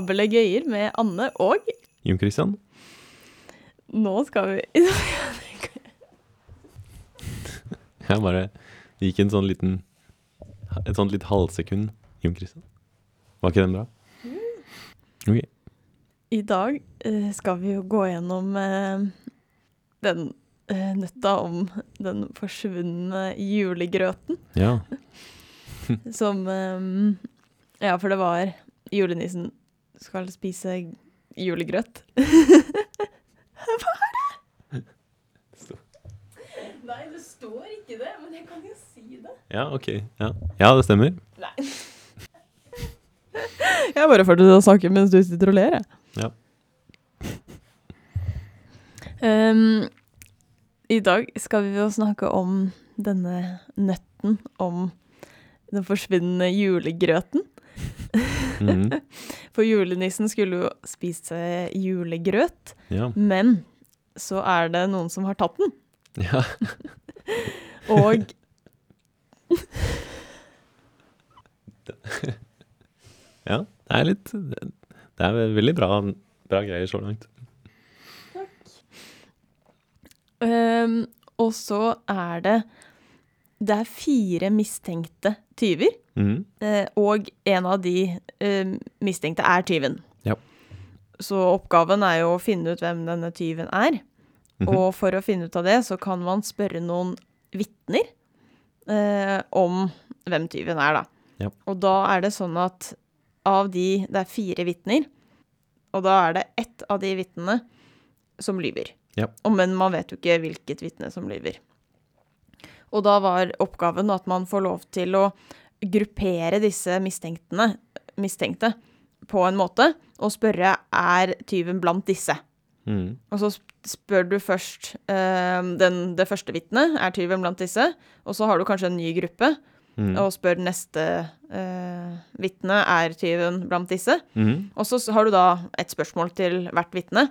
eh, gøyer med Anne og Jon Christian? Nå skal vi Jeg bare Det gikk en sånn liten Et sånt litt halvsekund. Jon Christian. Var ikke den bra? Ok. I dag eh, skal vi jo gå gjennom eh, den eh, nøtta om den forsvunne julegrøten. Ja. Som Ja, for det var julenissen skal spise julegrøt. Hva er det? Nei, det står ikke det, men jeg kan jo si det. Ja, ok. Ja, ja det stemmer. Nei. Jeg bare til å snakke mens du sitter og ler, jeg. Ja. Um, I dag skal vi jo snakke om denne nøtten om den forsvinnende julegrøten. Mhm. For julenissen skulle jo spise julegrøt, Ja. men så er det noen som har tatt den. ja. Og Ja, det er litt Det er veldig bra, bra greier så langt. Ehm, og så er det Det er fire mistenkte tyver, Mhm. eh, og en av de eh, mistenkte er tyven. Ja. Så oppgaven er jo å finne ut hvem denne tyven er. Mhm. Og for å finne ut av det, så kan man spørre noen vitner eh, om hvem tyven er, da. Ja. Og da er det sånn at av de Det er fire vitner, og da er det ett av de vitnene som lyver. Ja. Og, men man vet jo ikke hvilket vitne som lyver. Og da var oppgaven at man får lov til å gruppere disse mistenkte på en måte, og spørre er tyven blant disse. Mm. Og så spør du først uh, den, det første vitnet, er tyven blant disse? Og så har du kanskje en ny gruppe, mm. og spør neste uh, vitne, er tyven blant disse? Mm. Og så har du da et spørsmål til hvert vitne.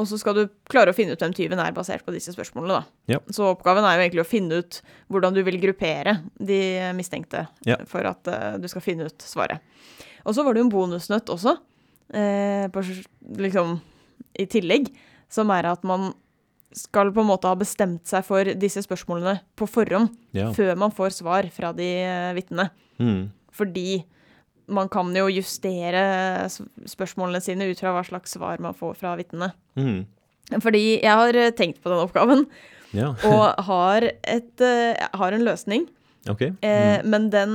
Og så skal du klare å finne ut hvem tyven er, basert på disse spørsmålene. da. Ja. Så oppgaven er jo egentlig å finne ut hvordan du vil gruppere de mistenkte Ja. for at uh, du skal finne ut svaret. Og så var det jo en bonusnøtt også, eh, på, liksom i tillegg, som er at man skal på en måte ha bestemt seg for disse spørsmålene på forhånd, Ja. før man får svar fra de eh, vitnene. Mm. Fordi man kan jo justere spørsmålene sine ut fra hva slags svar man får fra vitnene. Mm. Fordi jeg har eh, tenkt på den oppgaven, Ja. og har, et, eh, har en løsning. Ok. Eh, Mhm. Men den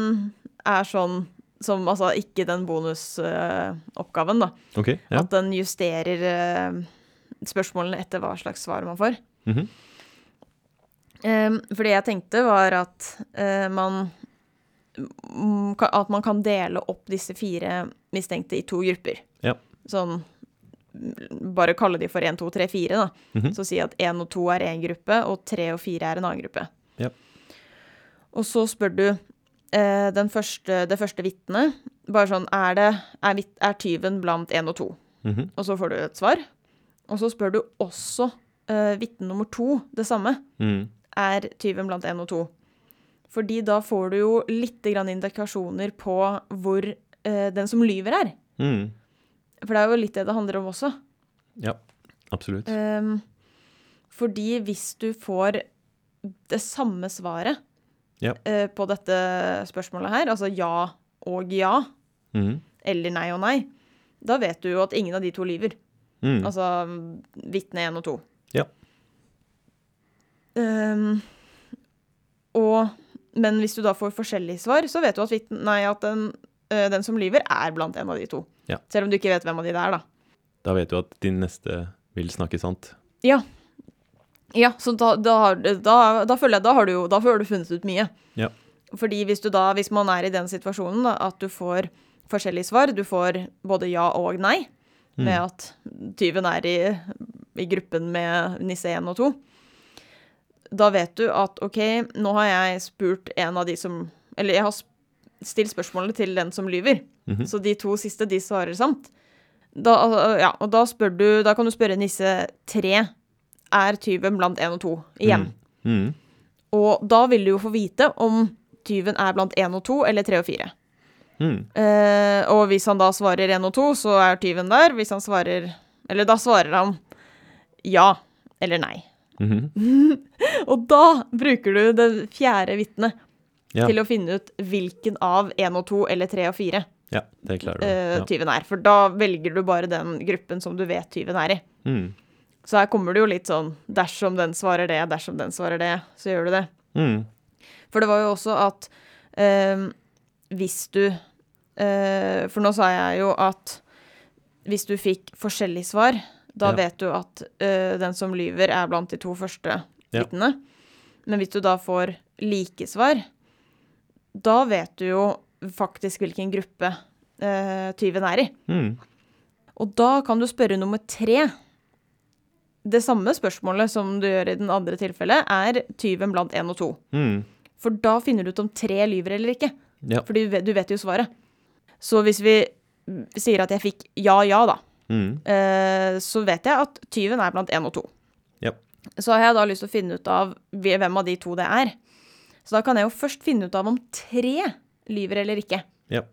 er sånn som altså ikke den bonusoppgaven, da. Okay, Ja. At den justerer uh, spørsmålene etter hva slags svar man får. Mhm. Um, for det jeg tenkte var at uh, man mm, At man kan dele opp disse fire mistenkte i to grupper. Ja. Sånn mm, Bare kalle de for 1, 2, 3, 4, da. Mhm. Så si at 1 og 2 er én gruppe, og 3 og 4 er en annen gruppe. Ja. Og så spør du eh, den første, det første vitnet bare sånn Er, det, er, er tyven blant 1 og 2? Mhm. Og så får du et svar. Og så spør du også eh, vitne nummer to det samme Mm. er tyven blant 1 og 2. Fordi da får du jo litt grann indikasjoner på hvor eh, den som lyver er. Mm. For det er jo litt det det handler om også. Ja. Absolutt. Um, fordi hvis du får det samme svaret Ja. uh, på dette spørsmålet her, altså ja og ja, mm. eller nei og nei, da vet du jo at ingen av de to lyver. Mm. Altså vitne 1 og 2. Ja. Um, og, men hvis du da får forskjellige svar, så vet du at, nei, at den, eh, den som lyver, er blant en av de to. Ja. Selv om du ikke vet hvem av de det er, da. Da vet du at din neste vil snakke sant. Ja. Ja, så da, da, da, da føler jeg da har du da har du funnet ut mye. Ja. Fordi hvis du da, hvis man er i den situasjonen da, at du får forskjellige svar, du får både ja og nei, med Mhm. at tyven er i, i gruppen med nisse 1 og 2, da vet du at OK, nå har jeg spurt en av de som Eller jeg har stilt spørsmålet til den som lyver. Mhm. Så de to siste, de svarer sant. Da, ja, og da du Da kan du spørre nisse tre er tyven blant én og to igjen. Mm. Mm. Og da vil du jo få vite om tyven er blant én og to eller tre og fire. Mm. Eh, og hvis han da svarer én og to, så er tyven der. Hvis han svarer Eller da svarer han ja eller nei. Mhm. Og da bruker du det fjerde vitnet Ja. til å finne ut hvilken av én og to eller tre og fire ja, det klarer du. eh, ja. tyven er. For da velger du bare den gruppen som du vet tyven er i. Mm. Så her kommer det jo litt sånn dersom den svarer det, dersom den svarer det, så gjør du det. Mm. For det var jo også at eh, hvis du eh, For nå sa jeg jo at hvis du fikk forskjellig svar, da Ja. vet du at uh, den som lyver, er blant de to første Ja. Men hvis du da får like svar, da vet du jo faktisk hvilken gruppe uh, tyven er i. Mm. Og da kan du spørre nummer tre. Det samme spørsmålet som du gjør i den andre tilfellet, er tyven blant én og to. Mm. For da finner du ut om tre lyver eller ikke. Ja. Fordi du vet, du vet jo svaret. Så hvis vi sier at jeg fikk ja, ja, da, Mm. eh, så vet jeg at tyven er blant én og to. Yep. Så har jeg da lyst til å finne ut av hvem av de to det er. Så da kan jeg jo først finne ut av om tre lyver eller ikke. Yep.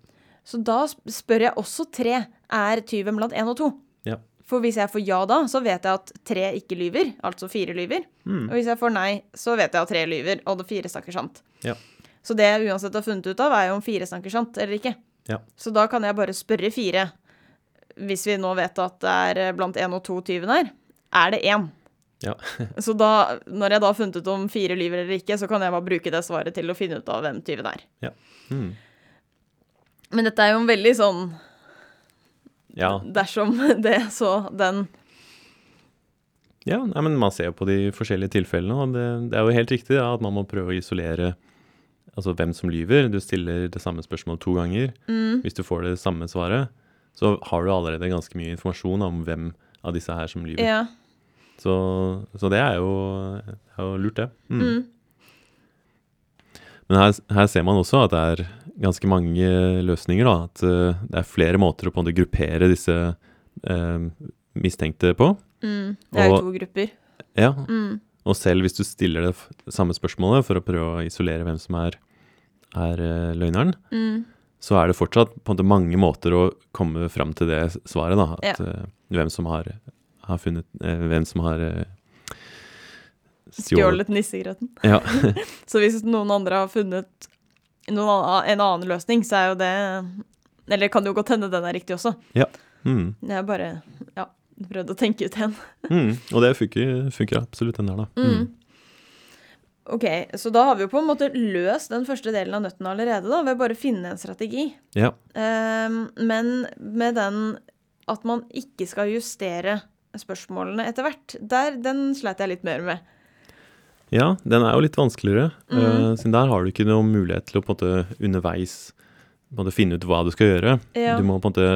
Så da spør jeg også tre er tyven blant én og to. Yep. For hvis jeg får ja da, så vet jeg at tre ikke lyver, altså fire lyver. Mm. Og hvis jeg får nei, så vet jeg at tre lyver, og det fire snakker sant. Ja. Så det jeg uansett har funnet ut av, er jo om fire snakker sant eller ikke. Ja. Så da kan jeg bare spørre fire, hvis vi nå vet at det er eh, blant én og to tyven her. Er det én? Ja. så da, når jeg da har funnet ut om fire lyver eller ikke, så kan jeg bare bruke det svaret til å finne ut av hvem tyven er. Mm. Men dette er jo en veldig sånn Ja. dersom det, så den ja nei, men man ser jo på de forskjellige tilfellene, og det, det er jo helt riktig ja, at man må prøve å isolere altså hvem som lyver. Du stiller det samme spørsmålet to ganger. mm, Hvis du får det samme svaret, så har du allerede ganske mye informasjon om hvem av disse her som lyver. Ja. Så, så det er jo, er jo lurt, det. Mm. Mm. Men her, her ser man også at det er ganske mange løsninger. da, At uh, det er flere måter å på en måte gruppere disse uh, mistenkte på. Mm. Det er jo to grupper. Ja, Mm. Og selv hvis du stiller det samme spørsmålet for å prøve å isolere hvem som er, er uh, løgneren, Mm. Så er det fortsatt på en måte mange måter å komme fram til det svaret. da, At ja. hvem som har, har funnet eh, Hvem som har eh, Stjålet nissegrøten. Ja. Så hvis noen andre har funnet annen, en annen løsning, så er jo det Eller kan det jo godt hende den er riktig også. Mm. Jeg har bare ja, prøvd å tenke ut en. Mm. Og det funker, funker absolutt, den der, da. Mm. OK, så da har vi jo på en måte løst den første delen av nøtten allerede, da, ved bare å finne en strategi. Ja. Um, men med den at man ikke skal justere spørsmålene etter hvert, der, den sleit jeg litt mer med. Ja, den er jo litt vanskeligere. Mm. uh, siden der har du ikke noen mulighet til å på en måte underveis på en måte finne ut hva du skal gjøre. Ja. Du må på en måte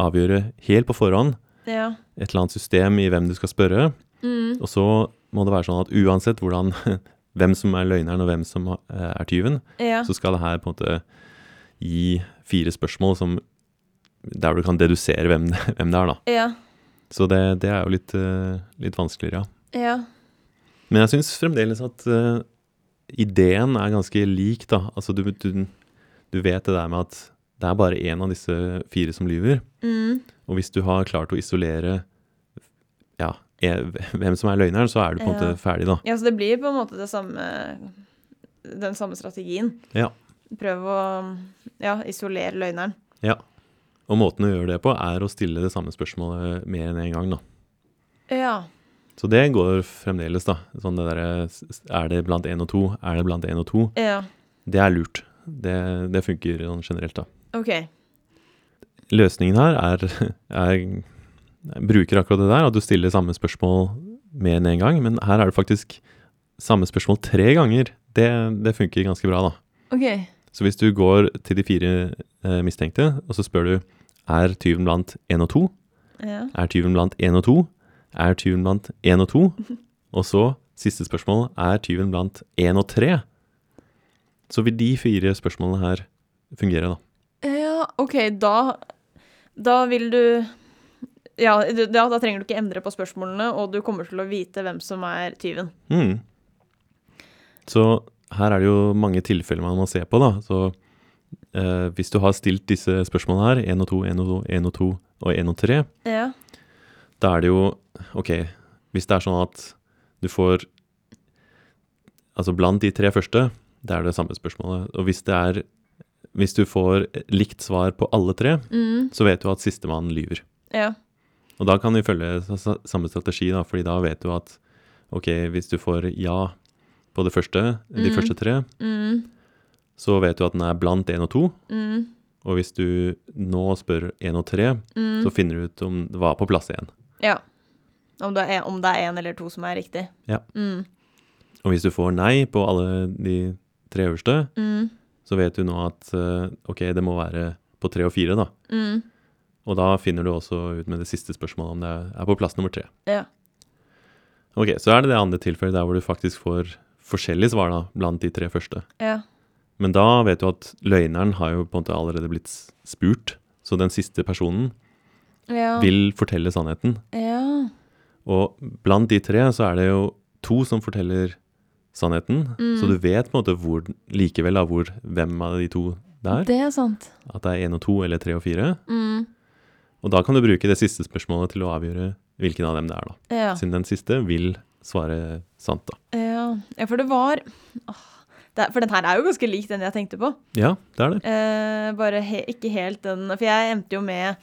avgjøre helt på forhånd Ja. et eller annet system i hvem du skal spørre. Mm. Og så må det være sånn at uansett hvordan, hvem som er løgneren og hvem som eh, er tyven, Ja. så skal det her på en måte gi fire spørsmål som, der du kan dedusere hvem, hvem det er. da. Ja. Så det, det er jo litt, eh, litt vanskeligere, ja. Ja. Men jeg syns fremdeles at uh, ideen er ganske lik, da. Altså du, du, du vet det der med at det er bare én av disse fire som lyver. Mm. Og hvis du har klart å isolere ja, e- hvem som er løgneren, så er du på en Ja. måte ferdig, da. ja, så det blir på en måte det samme Den samme strategien. Ja. Prøv å ja, isolere løgneren. Ja. Og måten å gjøre det på, er å stille det samme spørsmålet mer enn én en gang, da. Ja. Så det går fremdeles, da. Sånn det derre Er det blant én og to? Er det blant én og to? Ja. Det er lurt. Det, det funker sånn generelt, da. OK. Løsningen her er, er bruker akkurat det der, at du stiller samme spørsmål mer enn én gang, men her er det faktisk samme spørsmål tre ganger. Det, det funker ganske bra, da. OK. Så hvis du går til de fire eh, mistenkte, og så spør du er tyven blant én og to, Ja. er tyven blant én og to, er tyven blant én og to, og så siste spørsmål er tyven blant én og tre, så vil de fire spørsmålene her fungere, da. Ja, OK, da Da vil du ja, du- da, da trenger du ikke endre på spørsmålene, og du kommer til å vite hvem som er tyven. Mm. Så her er det jo mange tilfeller man må se på, da. Så eh, hvis du har stilt disse spørsmålene her, 1 og 2, 1 og 2, 1 og 2 og 1 og 3, Ja. da er det jo OK, hvis det er sånn at du får Altså blant de tre første, det er det samme spørsmålet. Og hvis det er Hvis du får likt svar på alle tre, Mm. så vet du at sistemann lyver. Ja. Og da kan vi følge sa- sa- samme strategi, da, fordi da vet du at OK, hvis du får ja på det første, de Mm. første tre, Mm. så vet du at den er blant 1 og 2. Mm. Og hvis du nå spør 1 og 3, Mm. så finner du ut om det var på plass igjen. Ja. Om det er om én eller to som er riktig. Ja. Mm. Og hvis du får nei på alle de tre øverste, Mm. så vet du nå at eh, OK, det må være på 3 og 4, da. Mm. Og da finner du også ut med det siste spørsmålet om det er på plass nummer tre. Ja. Ok, så er det det andre tilfellet der hvor du faktisk får forskjellige svar da, blant de tre første. Ja. Men da vet du at løgneren har jo på en måte allerede blitt spurt, så den siste personen Ja. vil fortelle sannheten. ja. Og blant de tre så er det jo to som forteller sannheten, Mm. så du vet på en måte hvor, likevel da, hvor, hvem av de to det er. Det er sant. At det er én og to eller tre og fire. Mm. Og da kan du bruke det siste spørsmålet til å avgjøre hvilken av dem det er, da. Ja. Siden den siste vil svare sant, da. ja. Ja, for det var Åh, det, For den her er jo ganske lik den jeg tenkte på. Ja, det er det. Eh, bare he, ikke helt den For jeg endte jo med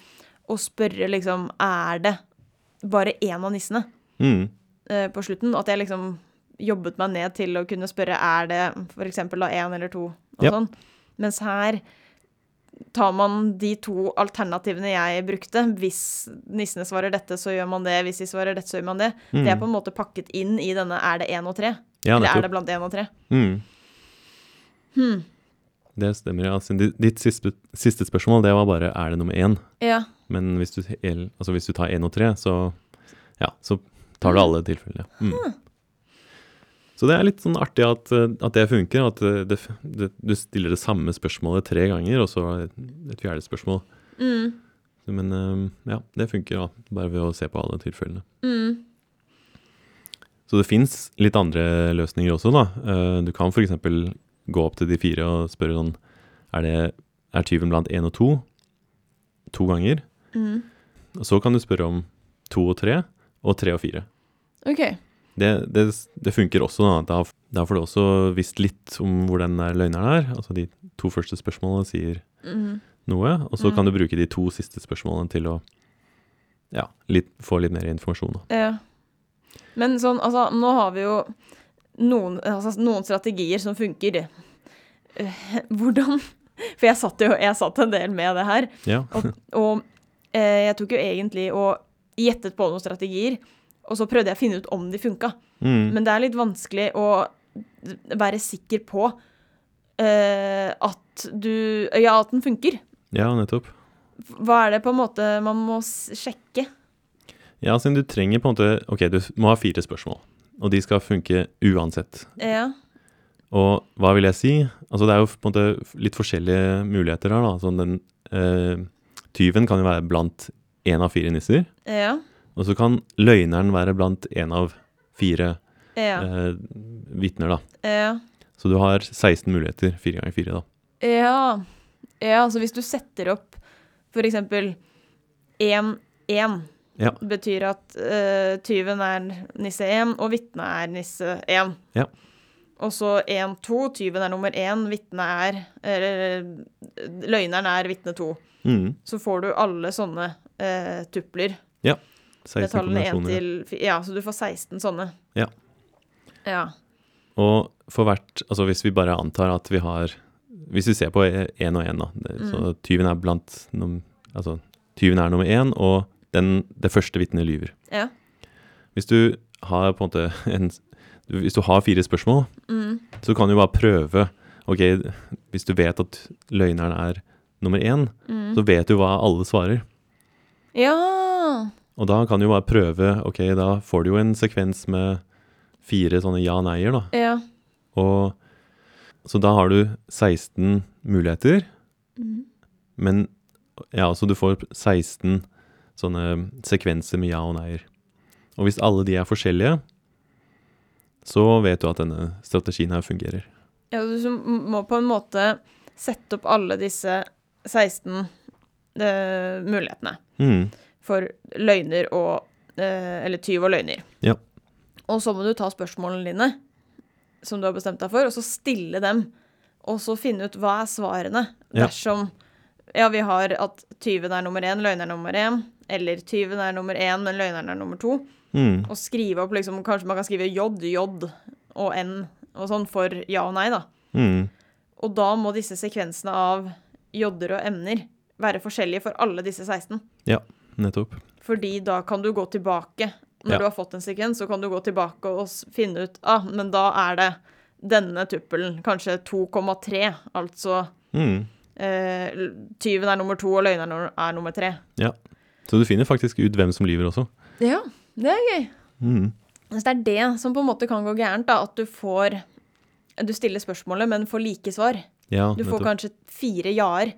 å spørre liksom Er det bare én av nissene Mm. eh, på slutten? At jeg liksom jobbet meg ned til å kunne spørre Er det f.eks. én eller to? Og Ja. sånn. Mens her tar man de to alternativene jeg brukte. Hvis nissene svarer dette, så gjør man det. Hvis de svarer dette, så gjør man det. Mm. Det er på en måte pakket inn i denne Er det én og tre? Ja, Eller er det blant én og tre? Mm. Hmm. Det stemmer, ja. Ditt siste, siste spørsmål, det var bare er det nummer én. Ja. Men hvis du, altså hvis du tar én og tre, så, ja, så tar du alle tilfellene. Mm. Så det er litt sånn artig at, eh, at det funker. At det, det, du stiller det samme spørsmålet tre ganger, og så et, et fjerde spørsmål. Mm. Men eh, ja, det funker da, bare ved å se på alle tilfellene. Mm. Så det fins litt andre løsninger også, da. Eh, Du kan f.eks. gå opp til de fire og spørre sånn Er, det, er tyven blant én og to? To ganger. Mm. Så kan du spørre om to og tre, og tre og fire. OK. Det, det, det funker også, da. da. Får du også visst litt om hvor den løgneren er. Altså de to første spørsmålene sier Mm. noe, og så Mm. kan du bruke de to siste spørsmålene til å ja, litt, få litt mer informasjon. Da. Ja. Men sånn, altså, nå har vi jo noen, altså, noen strategier som funker. Eh, Hvordan For jeg satt jo jeg satt en del med det her. Ja. Og eh, jeg tok jo egentlig og gjettet på noen strategier, og så prøvde jeg å finne ut om de funka. Mm. Men det er litt vanskelig å være sikker på uh, at du Ja, at den funker. ja, nettopp. Hva er det på en måte man må sjekke? Ja, siden du trenger på en måte Ok, du må ha fire spørsmål, og de skal funke uansett. Ja. Og hva vil jeg si? Altså Det er jo på en måte litt forskjellige muligheter her. da. Sånn den eh, Tyven kan jo være blant én av fire nisser. Ja. Og så kan løgneren være blant én av fire Ja. eh, vitner. da. Ja. Så du har 16 muligheter. Fire ganger fire, da. Ja. ja, altså hvis du setter opp eksempel 1-1, Ja. betyr at uh, tyven er nisse 1, og vitnet er nisse 1. Ja. Og så 1-2, tyven er nummer 1, vitnet er Eller løgneren er vitne 2. Mm. Så får du alle sånne uh, tupler. 16 Med tallene kombinasjoner. til Ja, så du får 16 sånne. Ja. Ja. Og for hvert Altså hvis vi bare antar at vi har Hvis vi ser på én og én, da. Det, Mm. Så tyven er blant num, Altså tyven er nummer én, og den, det første vitnet lyver. Ja. Hvis du har på en måte en Hvis du har fire spørsmål, Mm. så kan du bare prøve Ok, hvis du vet at løgneren er nummer én, Mm. så vet du hva alle svarer. Ja! Og da kan du bare prøve Ok, da får du jo en sekvens med fire sånne ja-nei-er, da. Ja. Og så da har du 16 muligheter, Mm. men ja, så du får 16 sånne sekvenser med ja og nei-er. Og hvis alle de er forskjellige, så vet du at denne strategien her fungerer. Ja, du må på en måte sette opp alle disse 16 eh, mulighetene Mm. For løgner og eh, Eller tyv og løgner. Ja. Og så må du ta spørsmålene dine, som du har bestemt deg for, og så stille dem. Og så finne ut hva er svarene dersom Ja, vi har at tyven er nummer én, løgneren er nummer én. Eller tyven er nummer én, men løgneren er nummer to. Mm. Og skrive opp liksom Kanskje man kan skrive J, J og N og sånn for ja og nei, da. Mm. Og da må disse sekvensene av J-er og M-er være forskjellige for alle disse 16. Nettopp. Fordi da kan du gå tilbake. Når Ja. du har fått en sekvens, så kan du gå tilbake og finne ut Ah, men da er det denne tuppelen, kanskje 2,3. Altså Mm. eh, tyven er nummer to, og løgneren er nummer tre. Så du finner faktisk ut hvem som lyver også. Ja, det er gøy. Mm. Så det er det som på en måte kan gå gærent, da. At du får Du stiller spørsmålet, men får like svar. Ja, Du får kanskje fire ja-er,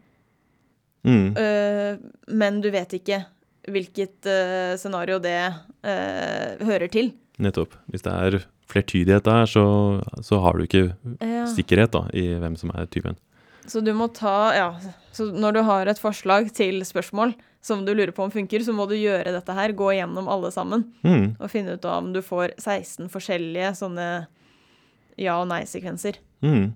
Mm. øh, men du vet ikke hvilket uh, scenario det uh, hører til. Nettopp. Hvis det er flertydighet der, så, så har du ikke Ja. sikkerhet da, i hvem som er typen. Så du må ta Ja, så når du har et forslag til spørsmål som du lurer på om funker, så må du gjøre dette her, gå gjennom alle sammen, Mm. og finne ut om du får 16 forskjellige sånne ja- og nei-sekvenser. Mm.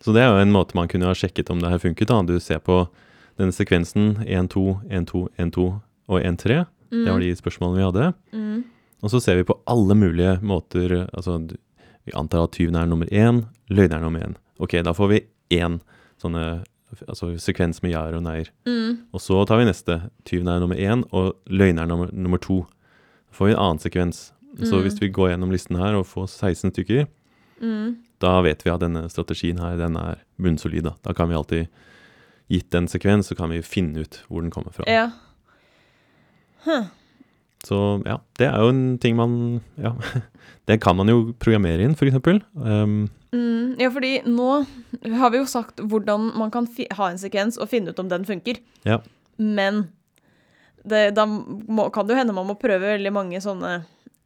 Så det er jo en måte man kunne ha sjekket om det her funket. da. Du ser på denne sekvensen 1-2, 1-2, 1-2 og 1-3. Det var de spørsmålene vi hadde. Mm. Og så ser vi på alle mulige måter. Altså, vi antar at tyven er nummer én, løgneren er nummer én. Ok, da får vi én sånne altså, sekvens med ja-er og nei-er. Mm. Og så tar vi neste. Tyven er nummer én, og løgneren nummer, nummer to. Da får vi en annen sekvens. Så Mm. hvis vi går gjennom listen her og får 16 stykker, Mm. da vet vi at denne strategien her, den er bunnsolid. Da, da kan vi alltid, gitt en sekvens, så kan vi finne ut hvor den kommer fra. Ja. Så ja, det er jo en ting man Ja, det kan man jo programmere inn, f.eks. Um, Mm, ja, fordi nå har vi jo sagt hvordan man kan ha en sekvens og finne ut om den funker. Ja. Men det, da må, kan det jo hende man må prøve veldig mange sånne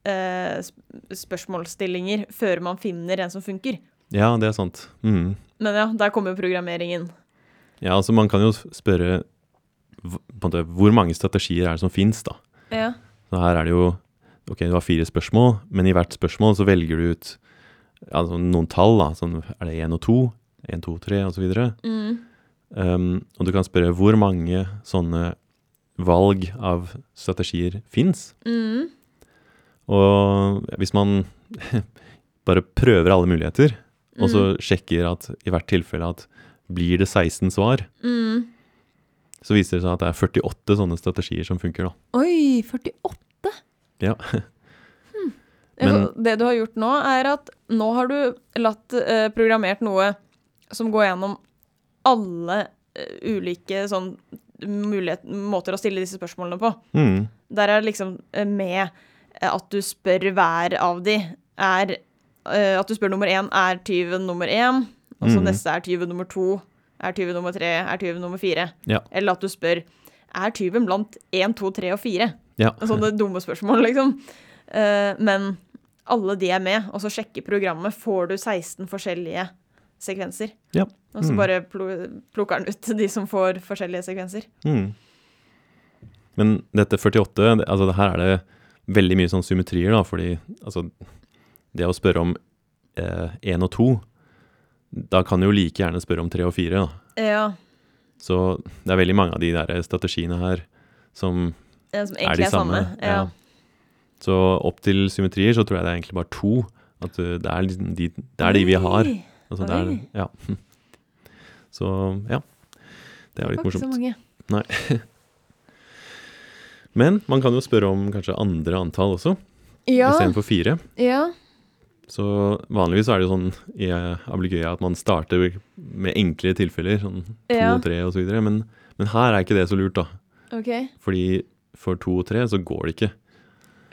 eh, spørsmålsstillinger før man finner en som funker. ja, det er sant. Mm. Men ja, der kommer jo programmeringen. Ja, altså man kan jo spørre måte, hvor mange strategier er det som fins, da. Ja. Så her er det jo Ok, du har fire spørsmål, men i hvert spørsmål så velger du ut altså noen tall, da. Sånn er det én og to, én, to, tre, videre. Mm. Um, og du kan spørre hvor mange sånne valg av strategier fins. Mm. Og hvis man bare prøver alle muligheter, og så sjekker at i hvert tilfelle at blir det 16 svar, Mm. Så viser det seg at det er 48 sånne strategier som funker, da. Oi, 48! Ja. hmm. Men- det du har gjort nå, er at nå har du latt eh, programmert noe som går gjennom alle eh, ulike sånn mulighet, måter å stille disse spørsmålene på. Mm. Der er det liksom eh, med eh, at du spør hver av de er eh, At du spør nummer én er tyven nummer én, og så Mhm. neste er tyven nummer to, er tyven nummer tre, er tyven nummer fire. Ja. Eller at du spør er tyven blant én, to, tre og fire. Ja. Sånne dumme spørsmål, liksom. Uh, men alle de er med, og så sjekker programmet. Får du 16 forskjellige sekvenser? Ja. Og så Mm. bare plukker den ut de som får forskjellige sekvenser. Mm. Men dette 48, det, altså det her er det veldig mye sånn symmetrier, da, fordi altså Det å spørre om én og to, da kan du jo like gjerne spørre om tre og fire, da. Ja. Så det er veldig mange av de der strategiene her som ja som er de samme. samme. Ja. Så opp til symmetrier så tror jeg det er egentlig bare to. At uh, det er, liksom de, det er de vi har. Altså, det er, ja. Så ja. Det er jo det litt var ikke så mange. Nei. Men man kan jo spørre om kanskje andre antall også, Ja, istedenfor fire. ja. Så vanligvis er det jo sånn i Abligøya at man starter med enkle tilfeller, sånn to Ja. og tre videre. Men, men her er ikke det så lurt, da. OK. Fordi for to og tre så går det ikke.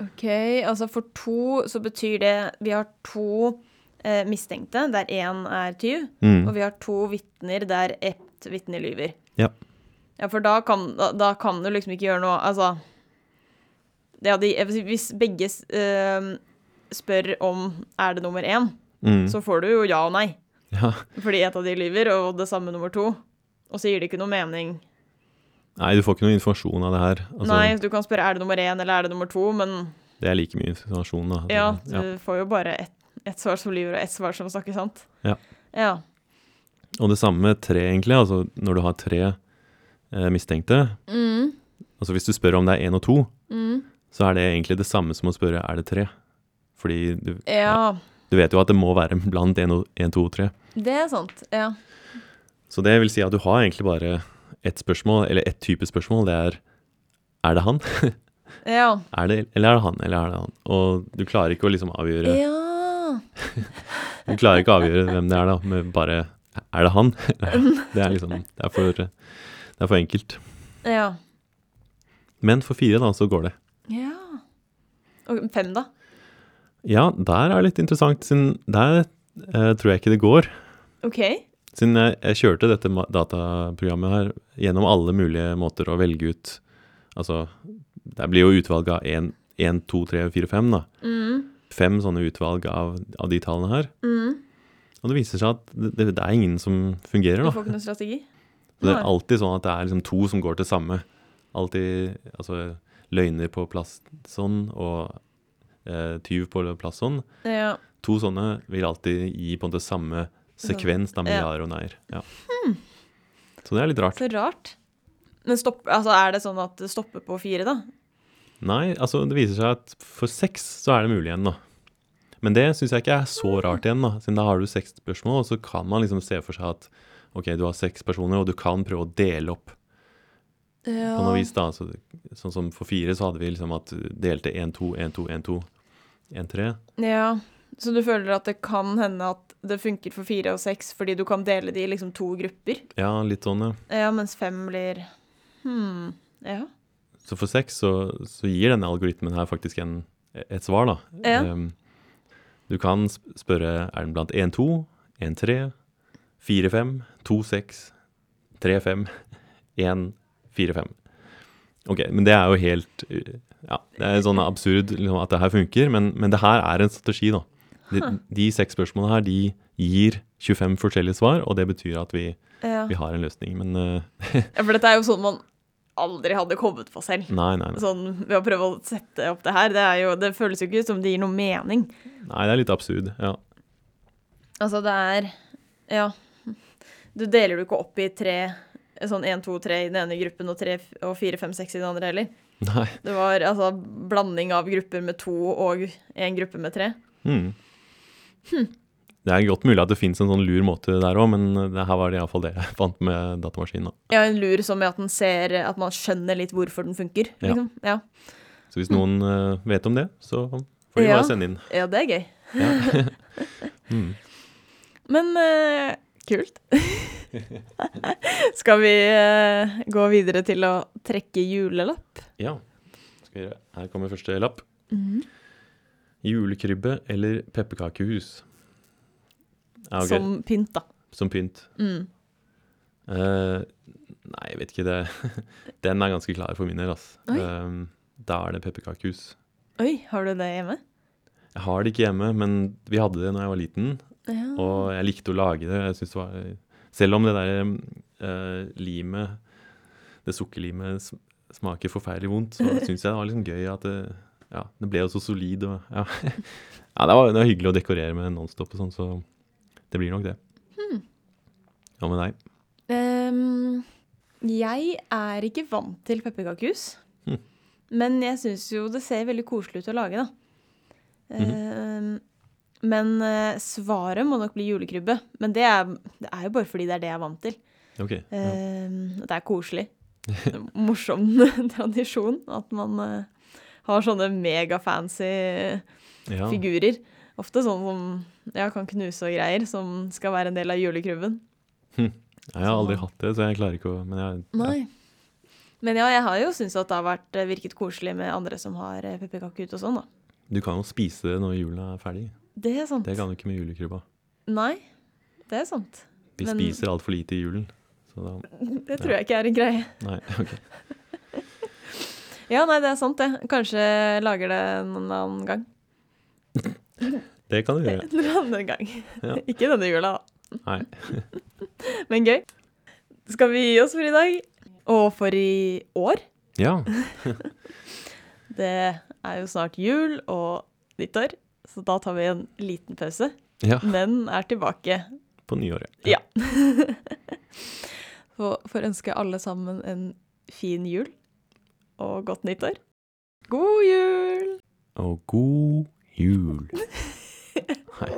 Ok, altså for to så betyr det Vi har to eh, mistenkte der én er tyv, Mm. og vi har to vitner der ett vitne lyver. Ja. Ja, for da kan, da, da kan du liksom ikke gjøre noe Altså ja, de, Hvis begge eh, spør om er det nummer én, Mm. så får du jo ja og nei. Ja. fordi et av de lyver, og det samme nummer to. Og så gir det ikke noe mening. Nei, du får ikke noe informasjon av det her. Altså, Nei, du kan spørre er det nummer én eller er det nummer to, men Det er like mye informasjon, da. ja, ja. du får jo bare ett et svar som lyver, og ett svar som snakker sant. Ja. Ja. Og det samme med tre, egentlig. Altså når du har tre eh, mistenkte. Mm. Altså hvis du spør om det er én og to, Mm. så er det egentlig det samme som å spørre er det tre. Fordi du, ja. du vet jo at det må være blant én, to og tre. Det er sant. Ja. Så det vil si at du har egentlig bare ett spørsmål, eller ett type spørsmål. Det er er det han? Ja. Er det, eller er det han? Eller er det han? Og du klarer ikke å liksom avgjøre ja. Du klarer ikke å avgjøre hvem det er, da, med bare Er det han? Det er liksom Det er for, det er for enkelt. Ja. Men for fire, da, så går det. Ja. Og fem, da? Ja, der er det litt interessant, siden der eh, tror jeg ikke det går. OK. Siden jeg, jeg kjørte dette dataprogrammet her gjennom alle mulige måter å velge ut Altså, det blir jo utvalg av 1, 2, 3, 4, 5, da. Mm. Fem sånne utvalg av, av de tallene her. Mm. Og det viser seg at det, det, det er ingen som fungerer, da. Du får ikke noen strategi? Det er alltid sånn at det er liksom to som går til samme. Alltid altså, løgner på plass sånn, og eh, tyv på plass sånn. Ja. To sånne vil alltid gi på en måte samme sekvens da, med Ja. og nei-er. Ja. Så det er litt rart. Så rart. Men stopp, altså, er det sånn at det stopper på fire, da? Nei, altså det viser seg at for seks så er det mulig igjen, da. Men det syns jeg ikke er så rart igjen, da. Siden da har du seks spørsmål, og så kan man liksom se for seg at ok, du har seks personer, og du kan prøve å dele opp Ja. på noe vis, da. Så, sånn som for fire så hadde vi liksom at delte 1, 2, 1, 2, 1, 2, 1, 3. Ja. Så du føler at det kan hende at det funker for fire og seks fordi du kan dele de i liksom to grupper? Ja, litt sånn, ja. Ja, mens fem blir Hm. Ja. Så for seks så, så gir denne algoritmen her faktisk en, et svar, da. Ja. Um, du kan spørre er den blant 1, 2, 1, 3, 4, 5, 2, 6, 3, 5, 1, 4, 5. Ok, men det er jo helt uh, Ja, det er sånn absurd liksom, at det her funker, men, men det her er en strategi, da. De, de seks spørsmålene her, de gir 25 forskjellige svar, og det betyr at vi, ja. vi har en løsning. Men uh, ja. For dette er jo sånn man aldri hadde kommet på selv. nei, nei, nei. Sånn ved å prøve å sette opp det her. Det, er jo, det føles jo ikke som det gir noe mening. Nei, det er litt absurd. Ja. Altså, det er Ja. Du deler du ikke opp i tre Sånn én, to, tre i den ene gruppen og, tre, og fire, fem, seks i den andre heller. Nei. Det var altså blanding av grupper med to og en gruppe med tre. Mm. Det er godt mulig at det fins en sånn lur måte der òg, men det her var det iallfall det jeg fant med datamaskinen. da. Ja, en lur som i at den ser At man skjønner litt hvorfor den funker. Liksom. Ja. Så hvis noen mm. vet om det, så får de Ja. bare sende inn. ja, det er gøy. Ja. mm. Men uh, kult. Skal vi eh, gå videre til å trekke julelapp? ja. Her kommer første lapp. Julekrybbe eller pepperkakehus? Ja, okay. Som pynt, da. Som pynt. Mm. Uh, nei, jeg vet ikke. det. Den er ganske klar for min del. Altså. Eh, da er det pepperkakehus. Oi, har du det hjemme? Jeg har det ikke hjemme, men vi hadde det da jeg var liten. Ja. Og jeg likte å lage det. Jeg synes det var, selv om det der uh, limet, det sukkerlimet, smaker forferdelig vondt, så syns jeg det var liksom gøy at det, ja, det ble jo så solid. Og, ja. ja, det var, det var hyggelig å dekorere med Nonstop og sånn, så det blir nok det. Hva med deg? Ehm, jeg er ikke vant til pepperkakehus. Hm. Men jeg syns jo det ser veldig koselig ut å lage, da. Ehm, men eh, svaret må nok bli julekrybbe. Men det er, det er jo bare fordi det er det jeg er vant til. Okay, Ja. Ehm, det er koselig. Morsom tradisjon at man eh, har sånne megafancy Ja. figurer. Ofte sånn som ja, kan knuse og greier, som skal være en del av julekrybben. Jeg har aldri hatt det, så jeg klarer ikke å Men jeg, ja. Nei. Men ja, jeg har jo syntes at det har vært, eh, virket koselig med andre som har eh, pepperkaker ute og sånn, da. du kan jo spise det når julen er ferdig. Det er sant. Det kan du ikke med julekrybba. Nei, det er sant. Vi Men- spiser altfor lite i julen. Så da Det tror jeg ikke er en greie. Nei, ok. Ja, nei, det er sant, det. Kanskje lager det en annen gang. Det kan du gjøre. En annen gang. Ja. Ikke denne jula, da. Nei. Men gøy. Skal vi gi oss for i dag? Og for i år? Ja. Det er jo snart jul og nyttår, så da tar vi en liten pause. ja. Men er tilbake. På nyåret. Ja. ja. får ønske alle sammen en fin jul og godt nyttår. God jul! Og god jul. Hei.